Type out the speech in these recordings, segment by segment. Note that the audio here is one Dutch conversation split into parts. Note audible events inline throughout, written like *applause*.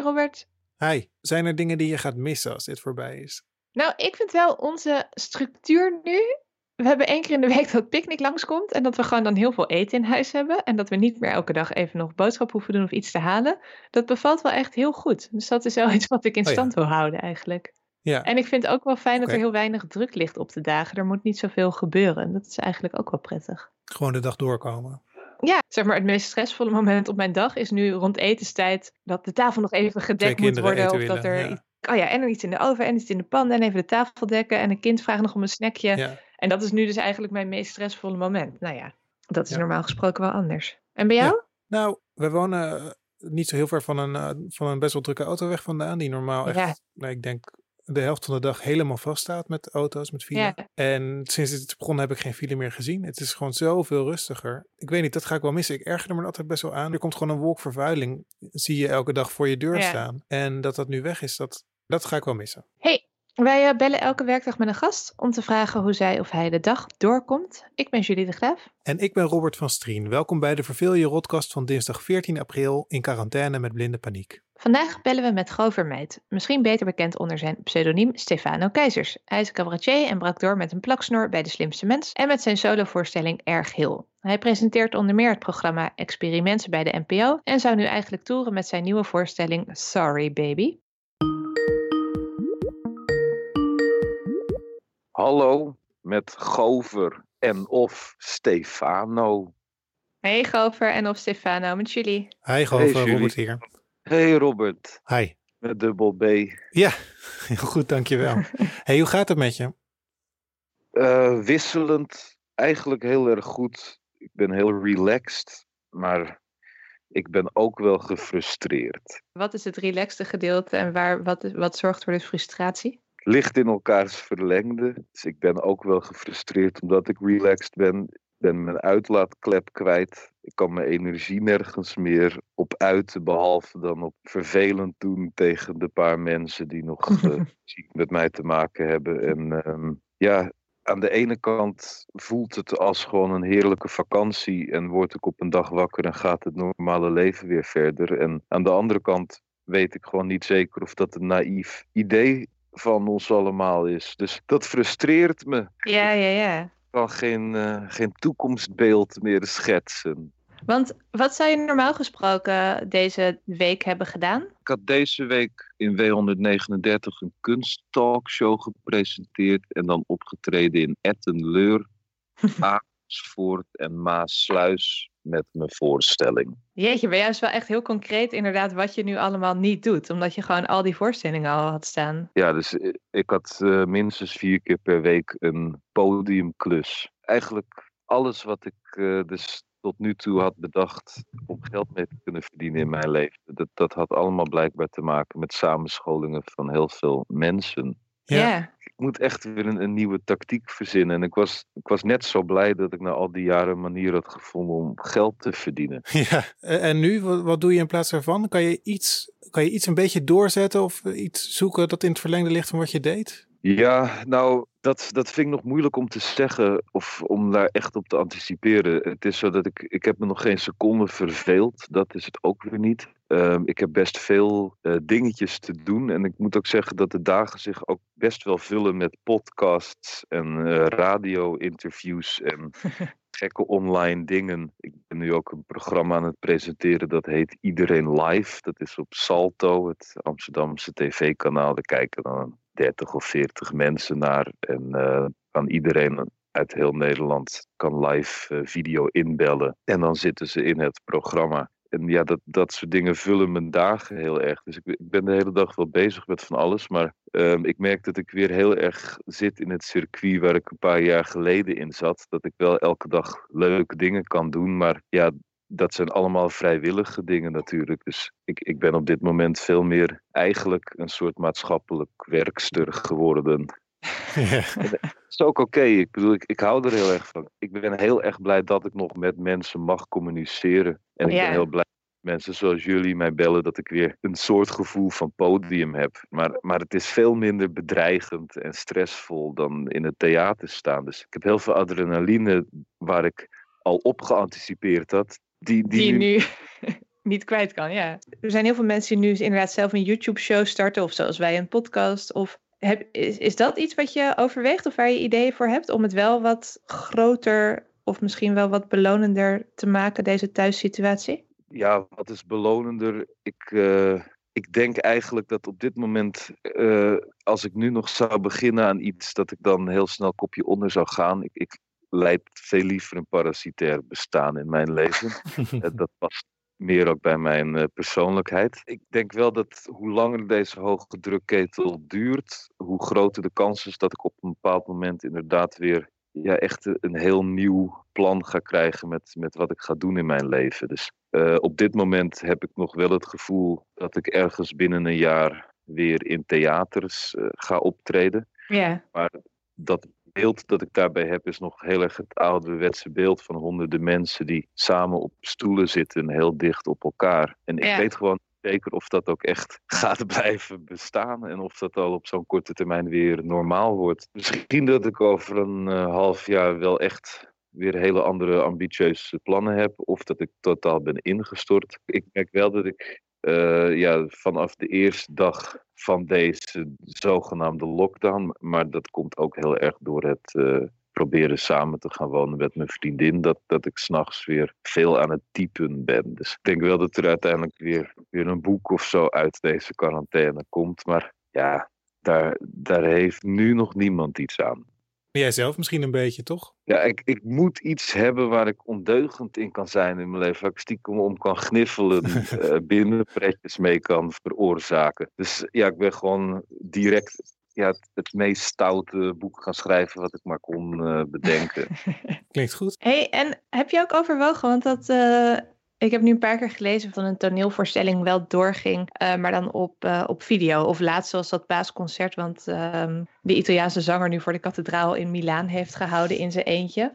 Robert. Hi, zijn er dingen die je gaat missen als dit voorbij is? Nou, ik vind wel onze structuur nu. We hebben één keer in de week *laughs* dat picknick langskomt. En dat we gewoon dan heel veel eten in huis hebben. En dat we niet meer elke dag even nog boodschap hoeven doen of iets te halen. Dat bevalt wel echt heel goed. Dus dat is wel *laughs* iets wat ik in Oh ja. stand wil houden eigenlijk. Ja, En ik vind het ook wel fijn dat er heel weinig druk ligt op de dagen. Er moet niet zoveel gebeuren. Dat is eigenlijk ook wel prettig. gewoon de dag doorkomen. Ja, zeg maar het meest stressvolle moment op mijn dag is nu rond etenstijd. Dat de tafel nog even gedekt moet worden. Of dat er ja. Oh ja, en er iets in de oven en iets in de pan. En even de tafel dekken. En een kind vraagt nog om een snackje. Ja. En dat is nu dus eigenlijk mijn meest stressvolle moment. Nou ja, dat is Ja. normaal gesproken wel anders. En bij jou? Nou, we wonen eh, niet zo heel ver van een, eh, van een best wel drukke autoweg vandaan. Die normaal echt, Ja. nou, ik denk, de helft van de dag helemaal vast staat met auto's, met file. Ja. En sinds het is begonnen heb ik geen file meer gezien. Het is gewoon zoveel rustiger. Ik weet niet, dat ga ik wel missen. Ik erger me altijd best wel aan. Er komt gewoon een wolk vervuiling. Zie je elke dag voor je deur Ja. staan. En dat dat nu weg is, dat, dat ga ik wel missen. Hey, wij eh, bellen elke werkdag met een gast om te vragen hoe zij of hij de dag doorkomt. Ik ben Julie de Graaf. En ik ben Robert van Strien. Welkom bij de Verveel je Rotkast van dinsdag 14 april in quarantaine met blinde paniek. Vandaag bellen we met Vermeid, misschien beter bekend onder zijn pseudoniem Stefano Keizers. Hij is cabaretier en brak door met een plaksnor bij De Slimste Mens en met zijn solovoorstelling Erg Heel. Hij presenteert onder meer het programma Experimenten bij de NPO en zou nu eigenlijk toeren met zijn nieuwe voorstelling Sorry Baby. Hallo, met Gover en of Stefano. Hey Gover en of Stefano, met jullie. Hi, Gover, Julie. Robert hier. Hey Robert, Hi. met dubbel B. Ja, *laughs* heel goed, dankjewel. *laughs* hey, hoe gaat het met je? Eh, wisselend, eigenlijk heel erg goed. Ik ben heel relaxed, maar ik ben ook wel gefrustreerd. Wat is het relaxte gedeelte en waar, wat, is- wat zorgt voor de frustratie? Ligt in elkaars verlengde, dus ik ben ook wel gefrustreerd omdat ik relaxed ben. Ben mijn uitlaatklep kwijt. Ik kan mijn energie nergens meer op uiten, behalve dan op vervelend doen tegen de paar mensen die nog *laughs* ziek met mij te maken hebben. En ehm, ja, aan de ene kant voelt het als gewoon een heerlijke vakantie en word ik op een dag wakker en gaat het normale leven weer verder. En aan de andere kant weet ik gewoon niet zeker of dat een naïef idee van ons allemaal is. Dus dat frustreert me. Ja, ja, ja. Ik kan geen, eh, geen toekomstbeeld meer schetsen. Want wat zou je normaal gesproken deze week hebben gedaan? Ik had deze week in W139 een kunsttalkshow gepresenteerd en dan opgetreden in Etten-Leur, *laughs* Amersfoort en Maasluis met mijn voorstelling. Jeetje, bij jou is wel echt heel concreet inderdaad wat je nu allemaal niet doet. Omdat je gewoon al die voorstellingen al had staan. Ja, dus ik had eh, minstens vier keer per week een podiumklus. Eigenlijk alles wat ik eh, dus tot nu toe had bedacht om geld mee te kunnen verdienen in mijn leven. Dat, dat had allemaal blijkbaar te maken met samenscholingen van heel veel mensen. Ja. Ik moet echt weer een, een nieuwe tactiek verzinnen. En ik was, ik was net zo blij dat ik na al die jaren een manier had gevonden om geld te verdienen. *laughs* Ja, en en nu, wat, wat doe je in plaats daarvan? Kan je, iets, kan je iets een beetje doorzetten of iets zoeken dat in het verlengde ligt van wat je deed? Ja, nou, dat, dat vind ik nog moeilijk om te zeggen of om daar echt op te anticiperen. Het is zo dat ik, ik heb me nog geen seconde verveeld. Dat is het ook weer niet. Ehm, ik heb best veel eh, dingetjes te doen. En ik moet ook zeggen dat de dagen zich ook best wel vullen met podcasts en eh, radio-interviews en *laughs* gekke online dingen. Ik ben nu ook een programma aan het presenteren dat heet Iedereen Live. Dat is op Salto, het Amsterdamse tv-kanaal. Daar kijken dan 30 of 40 mensen naar. En eh, kan iedereen uit heel Nederland kan live video inbellen. En dan zitten ze in het programma. En ja, dat, dat soort dingen vullen mijn dagen heel erg. Dus ik, ik ben de hele dag wel bezig met van alles. Maar ehm, ik merk dat ik weer heel erg zit in het circuit waar ik een paar jaar geleden in zat. Dat ik wel elke dag leuke dingen kan doen. Maar ja, dat zijn allemaal vrijwillige dingen natuurlijk. Dus ik, ik ben op dit moment veel meer eigenlijk een soort maatschappelijk werkster geworden. Ja. *laughs* Dat is ook oké. Ik bedoel, ik, ik hou er heel erg van. Ik ben heel erg blij dat ik nog met mensen mag communiceren. En ik Ja. ben heel blij dat mensen zoals jullie mij bellen dat ik weer een soort gevoel van podium heb. Maar, maar het is veel minder bedreigend en stressvol dan in het theater staan. Dus ik heb heel veel adrenaline waar ik al op geanticipeerd had. Die, die, Die nu nu *laughs* niet kwijt kan. Ja. Er zijn heel veel mensen die nu inderdaad zelf een YouTube-show starten, of zoals wij een podcast. Of heb, is, is dat iets wat je overweegt of waar je ideeën voor hebt om het wel wat groter of misschien wel wat belonender te maken, deze thuissituatie? Ja, wat is belonender? Ik, uh, ik denk eigenlijk dat op dit moment, uh, als ik nu nog zou beginnen aan iets, dat ik dan heel snel kopje onder zou gaan. Ik, ik leid veel liever een parasitair bestaan in mijn leven. *laughs* Eh, dat past meer ook bij mijn uh, persoonlijkheid. Ik denk wel dat hoe langer deze hoge drukketel duurt, hoe groter de kans is dat ik op een bepaald moment inderdaad weer ja, echt een heel nieuw plan ga krijgen met, met wat ik ga doen in mijn leven. Dus uh, op dit moment heb ik nog wel het gevoel dat ik ergens binnen een jaar weer in theaters uh, ga optreden. Ja. Maar dat beeld dat ik daarbij heb is nog heel erg het ouderwetse beeld van honderden mensen die samen op stoelen zitten, heel dicht op elkaar. En ik Ja. weet gewoon zeker of dat ook echt *laughs* gaat blijven bestaan en of dat al op zo'n korte termijn weer normaal wordt. Misschien dat ik over een eh, half jaar wel echt weer hele andere ambitieuze plannen heb of dat ik totaal ben ingestort. Ik merk wel dat ik eh, ja, vanaf de eerste dag van deze zogenaamde lockdown, maar dat komt ook heel erg door het eh, proberen samen te gaan wonen met mijn vriendin, dat, dat ik s'nachts weer veel aan het typen ben. Dus ik denk wel dat er uiteindelijk weer, weer een boek of zo uit deze quarantaine komt, maar ja, daar, daar heeft nu nog niemand iets aan. Jij zelf misschien een beetje, toch? Ja, ik, ik moet iets hebben waar ik ondeugend in kan zijn in mijn leven. Waar ik stiekem om kan gniffelen, uh, *laughs* binnenpretjes mee kan veroorzaken. Dus ja, ik ben gewoon direct ja, het, het meest stoute boek gaan schrijven wat ik maar kon uh, bedenken. *laughs* Klinkt goed. hey, en heb je ook overwogen, want dat... Uh... Ik heb nu een paar keer gelezen van een toneelvoorstelling wel doorging, uh, maar dan op, uh, op video. Of laatst was dat paasconcert, want um, de Italiaanse zanger nu voor de kathedraal in Milaan heeft gehouden in zijn eentje.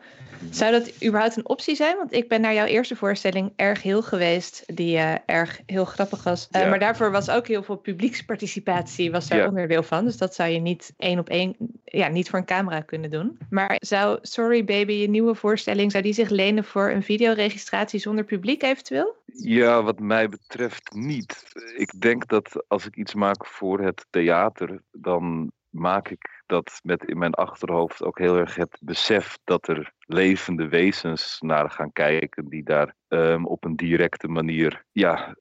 Zou dat überhaupt een optie zijn? Want ik ben naar jouw eerste voorstelling erg heel geweest, die uh, erg heel grappig was. Ja. Maar daarvoor was ook heel veel publieksparticipatie, was daar ja. onderdeel van. Dus dat zou je niet één op één, ja, niet voor een camera kunnen doen. Maar zou Sorry Baby, je nieuwe voorstelling, zou die zich lenen voor een videoregistratie zonder publiek eventueel? Ja, wat mij betreft niet. Ik denk dat als ik iets maak voor het theater, dan maak ik dat met in mijn achterhoofd ook heel erg het besef dat er levende wezens naar gaan kijken die daar um, op een directe manier ja,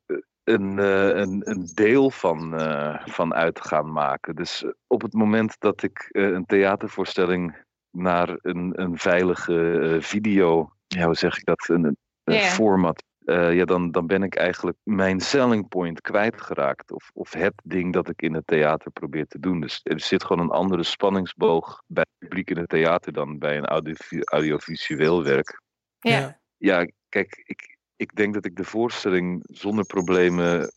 een, uh, een, een deel van, uh, van uit gaan maken. Dus op het moment dat ik uh, een theatervoorstelling naar een, een veilige video, ja, hoe zeg ik dat, een, een Yeah. format uh, ja, dan, dan ben ik eigenlijk mijn selling point kwijtgeraakt. Of, of het ding dat ik in het theater probeer te doen. Dus er zit gewoon een andere spanningsboog bij het publiek in het theater dan bij een audio, audiovisueel werk. Ja. ja. Kijk, ik, ik denk dat ik de voorstelling zonder problemen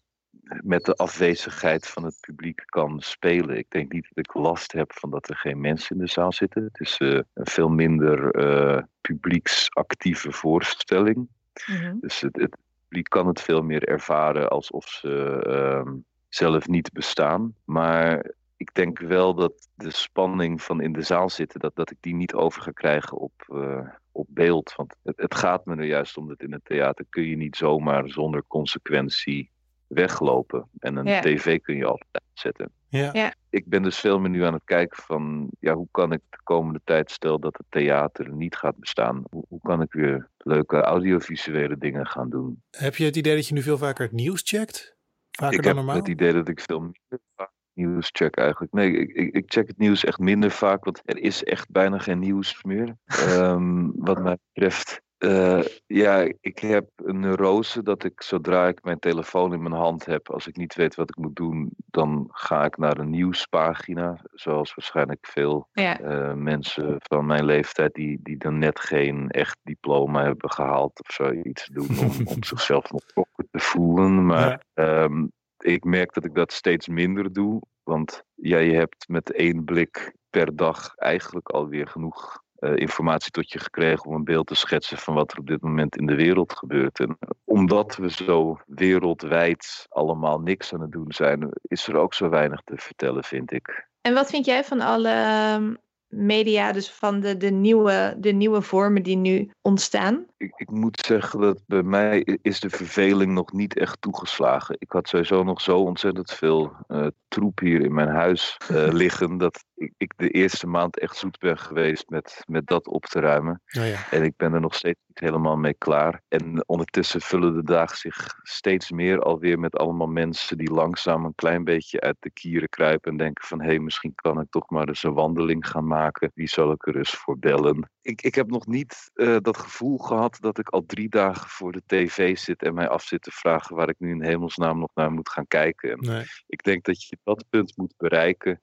met de afwezigheid van het publiek kan spelen. Ik denk niet dat ik last heb van dat er geen mensen in de zaal zitten. Het is uh, een veel minder uh, publieksactieve voorstelling. Mhm. Dus het, het, publiek kan het veel meer ervaren alsof ze uh, zelf niet bestaan. Maar ik denk wel dat de spanning van in de zaal zitten, dat, dat ik die niet over ga krijgen op, uh, op beeld. Want het, het gaat me er juist om dat in het theater kun je niet zomaar zonder consequentie weglopen. En een Ja. tv kun je altijd uitzetten. Ja. Ja. Ik ben dus veel meer nu aan het kijken van, ja, hoe kan ik de komende tijd, stel dat het theater niet gaat bestaan, hoe, hoe kan ik weer leuke audiovisuele dingen gaan doen? Heb je het idee dat je nu veel vaker het nieuws checkt? Vaker ik dan heb normaal? het idee dat ik veel minder vaak nieuws check eigenlijk. Nee, ik, ik, ik check het nieuws echt minder vaak, want er is echt bijna geen nieuws meer. *laughs* Ehm, wat mij betreft. Uh, ja, ik heb een neurose dat ik zodra ik mijn telefoon in mijn hand heb, als ik niet weet wat ik moet doen, dan ga ik naar een nieuwspagina. Zoals waarschijnlijk veel Ja. uh, mensen van mijn leeftijd die, die dan net geen echt diploma hebben gehaald of zoiets doen om, *laughs* om zichzelf nog te voelen. Maar ja. um, ik merk dat ik dat steeds minder doe. Want ja, je hebt met één blik per dag eigenlijk alweer genoeg informatie tot je gekregen om een beeld te schetsen van wat er op dit moment in de wereld gebeurt. En omdat we zo wereldwijd allemaal niks aan het doen zijn, is er ook zo weinig te vertellen, vind ik. En wat vind jij van alle um, media, dus van de, de, nieuwe, de nieuwe vormen die nu ontstaan? Ik, ik moet zeggen dat bij mij is de verveling nog niet echt toegeslagen. Ik had sowieso nog zo ontzettend veel uh, troep hier in mijn huis uh, *laughs* liggen. Dat ik, ik, de eerste maand echt zoet ben geweest met, met dat op te ruimen. Oh ja. En ik ben er nog steeds niet helemaal mee klaar. En ondertussen vullen de dagen zich steeds meer alweer met allemaal mensen die langzaam een klein beetje uit de kieren kruipen. En denken van hé, hey, misschien kan ik toch maar eens een wandeling gaan maken. Wie zal ik er eens voor bellen? Ik, ik heb nog niet uh, dat gevoel gehad dat ik al drie dagen voor de tv zit en mij af zit te vragen waar ik nu in hemelsnaam nog naar moet gaan kijken. En Nee. ik denk dat je dat punt moet bereiken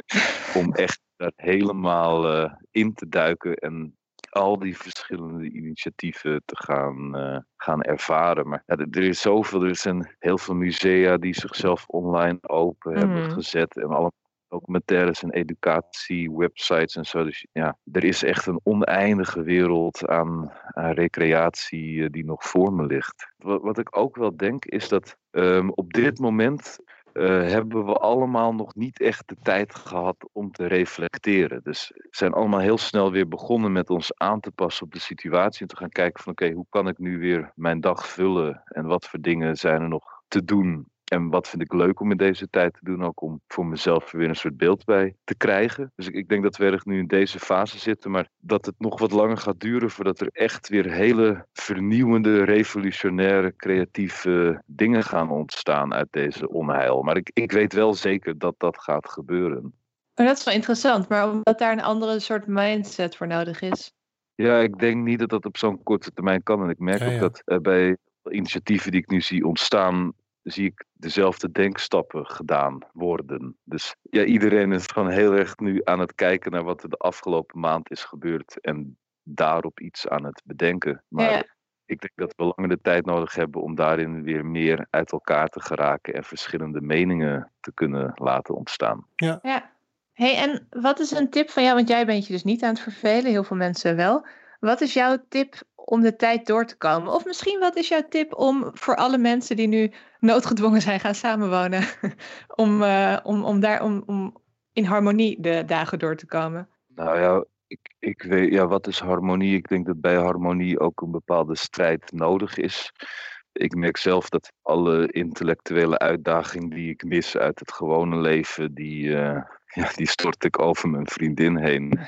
om *laughs* echt daar helemaal uh, in te duiken en al die verschillende initiatieven te gaan, uh, gaan ervaren. Maar ja, er is zoveel, er zijn heel veel musea die zichzelf online open mm. hebben gezet en allemaal documentaires en educatie, websites en zo. Dus ja, er is echt een oneindige wereld aan, recreatie uh, die nog voor me ligt. Wat, wat, ik ook wel denk is dat um, op dit moment uh, hebben we allemaal nog niet echt de tijd gehad om te reflecteren. Dus we zijn allemaal heel snel weer begonnen met ons aan te passen op de situatie. En te gaan kijken van oké, hoe kan ik nu weer mijn dag vullen? En wat voor dingen zijn er nog te doen? En wat vind ik leuk om in deze tijd te doen, ook om voor mezelf weer een soort beeld bij te krijgen. Dus ik, ik denk dat we erg nu in deze fase zitten, maar dat het nog wat langer gaat duren voordat er echt weer hele vernieuwende, revolutionaire, creatieve dingen gaan ontstaan uit deze onheil. Maar ik, ik weet wel zeker dat dat gaat gebeuren. Maar dat is wel interessant, maar omdat daar een andere soort mindset voor nodig is. Ja, ik denk niet dat dat op zo'n korte termijn kan. En ik merk Ja, ook dat uh, bij initiatieven die ik nu zie ontstaan, zie ik dezelfde denkstappen gedaan worden. Dus ja, iedereen is gewoon heel erg nu aan het kijken naar wat er de afgelopen maand is gebeurd en daarop iets aan het bedenken. Maar Ja. ik denk dat we langer de tijd nodig hebben om daarin weer meer uit elkaar te geraken en verschillende meningen te kunnen laten ontstaan. Ja. Hey, en wat is een tip van jou? Want jij bent je dus niet aan het vervelen, heel veel mensen wel. Wat is jouw tip om de tijd door te komen? Of misschien wat is jouw tip om voor alle mensen die nu noodgedwongen zijn gaan samenwonen, *laughs* om, uh, om, om daar om, om in harmonie de dagen door te komen? Nou ja, ik, ik weet, ja, wat is harmonie? Ik denk dat bij harmonie ook een bepaalde strijd nodig is. Ik merk zelf dat alle intellectuele uitdaging die ik mis uit het gewone leven, die, uh, *laughs* ja, die stort ik over mijn vriendin heen.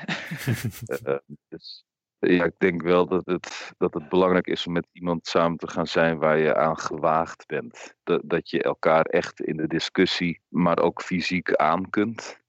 uh, *laughs* dus ja, ik denk wel dat het, dat het belangrijk is om met iemand samen te gaan zijn waar je aan gewaagd bent. Dat, dat je elkaar echt in de discussie, maar ook fysiek aan kunt.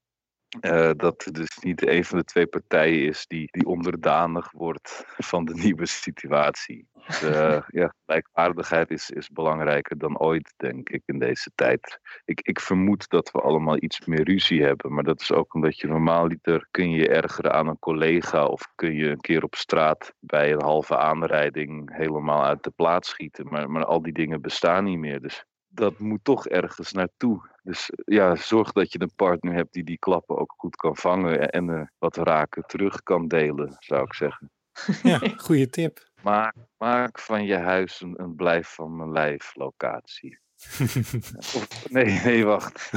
Uh, dat het dus niet een van de twee partijen is die, die onderdanig wordt van de nieuwe situatie. Dus, *laughs* uh, ja, gelijkwaardigheid is, is belangrijker dan ooit, denk ik, in deze tijd. Ik, ik vermoed dat we allemaal iets meer ruzie hebben, maar dat is ook omdat je normaal liter kun je je ergeren aan een collega of kun je een keer op straat bij een halve aanrijding helemaal uit de plaats schieten. Maar, maar al die dingen bestaan niet meer. Dus dat moet toch ergens naartoe. Dus ja, zorg dat je een partner hebt die die klappen ook goed kan vangen en uh, wat raken terug kan delen, zou ik zeggen. Ja, *laughs* goede tip. Maak, maak van je huis een, een blijf van mijn lijf locatie. *laughs* of, nee, nee, wacht. *laughs*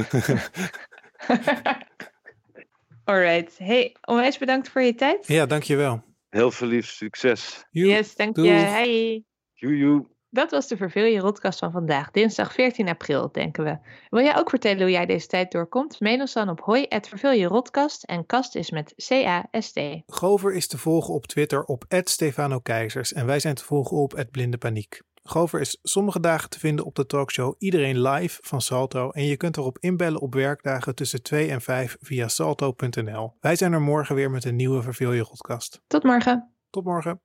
Alright. Hey, onwijs bedankt voor je tijd. Ja, dankjewel. Heel veel lief succes. Joe. Yes, dank je. Hey. Joejoe. Dat was de Verveel je Rodcast van vandaag, dinsdag 14 april, denken we. Wil jij ook vertellen hoe jij deze tijd doorkomt? Mail ons dan op hoi@verveeljerodcast en kast is met C-A-S-T. Gover is te volgen op Twitter op Stefano Keizers en wij zijn te volgen op Blinde Paniek. Gover is sommige dagen te vinden op de talkshow Iedereen Live van Salto en je kunt erop inbellen op werkdagen tussen 2 en 5 via salto.nl. Wij zijn er morgen weer met een nieuwe Verveel je Rodcast. Tot morgen. Tot morgen.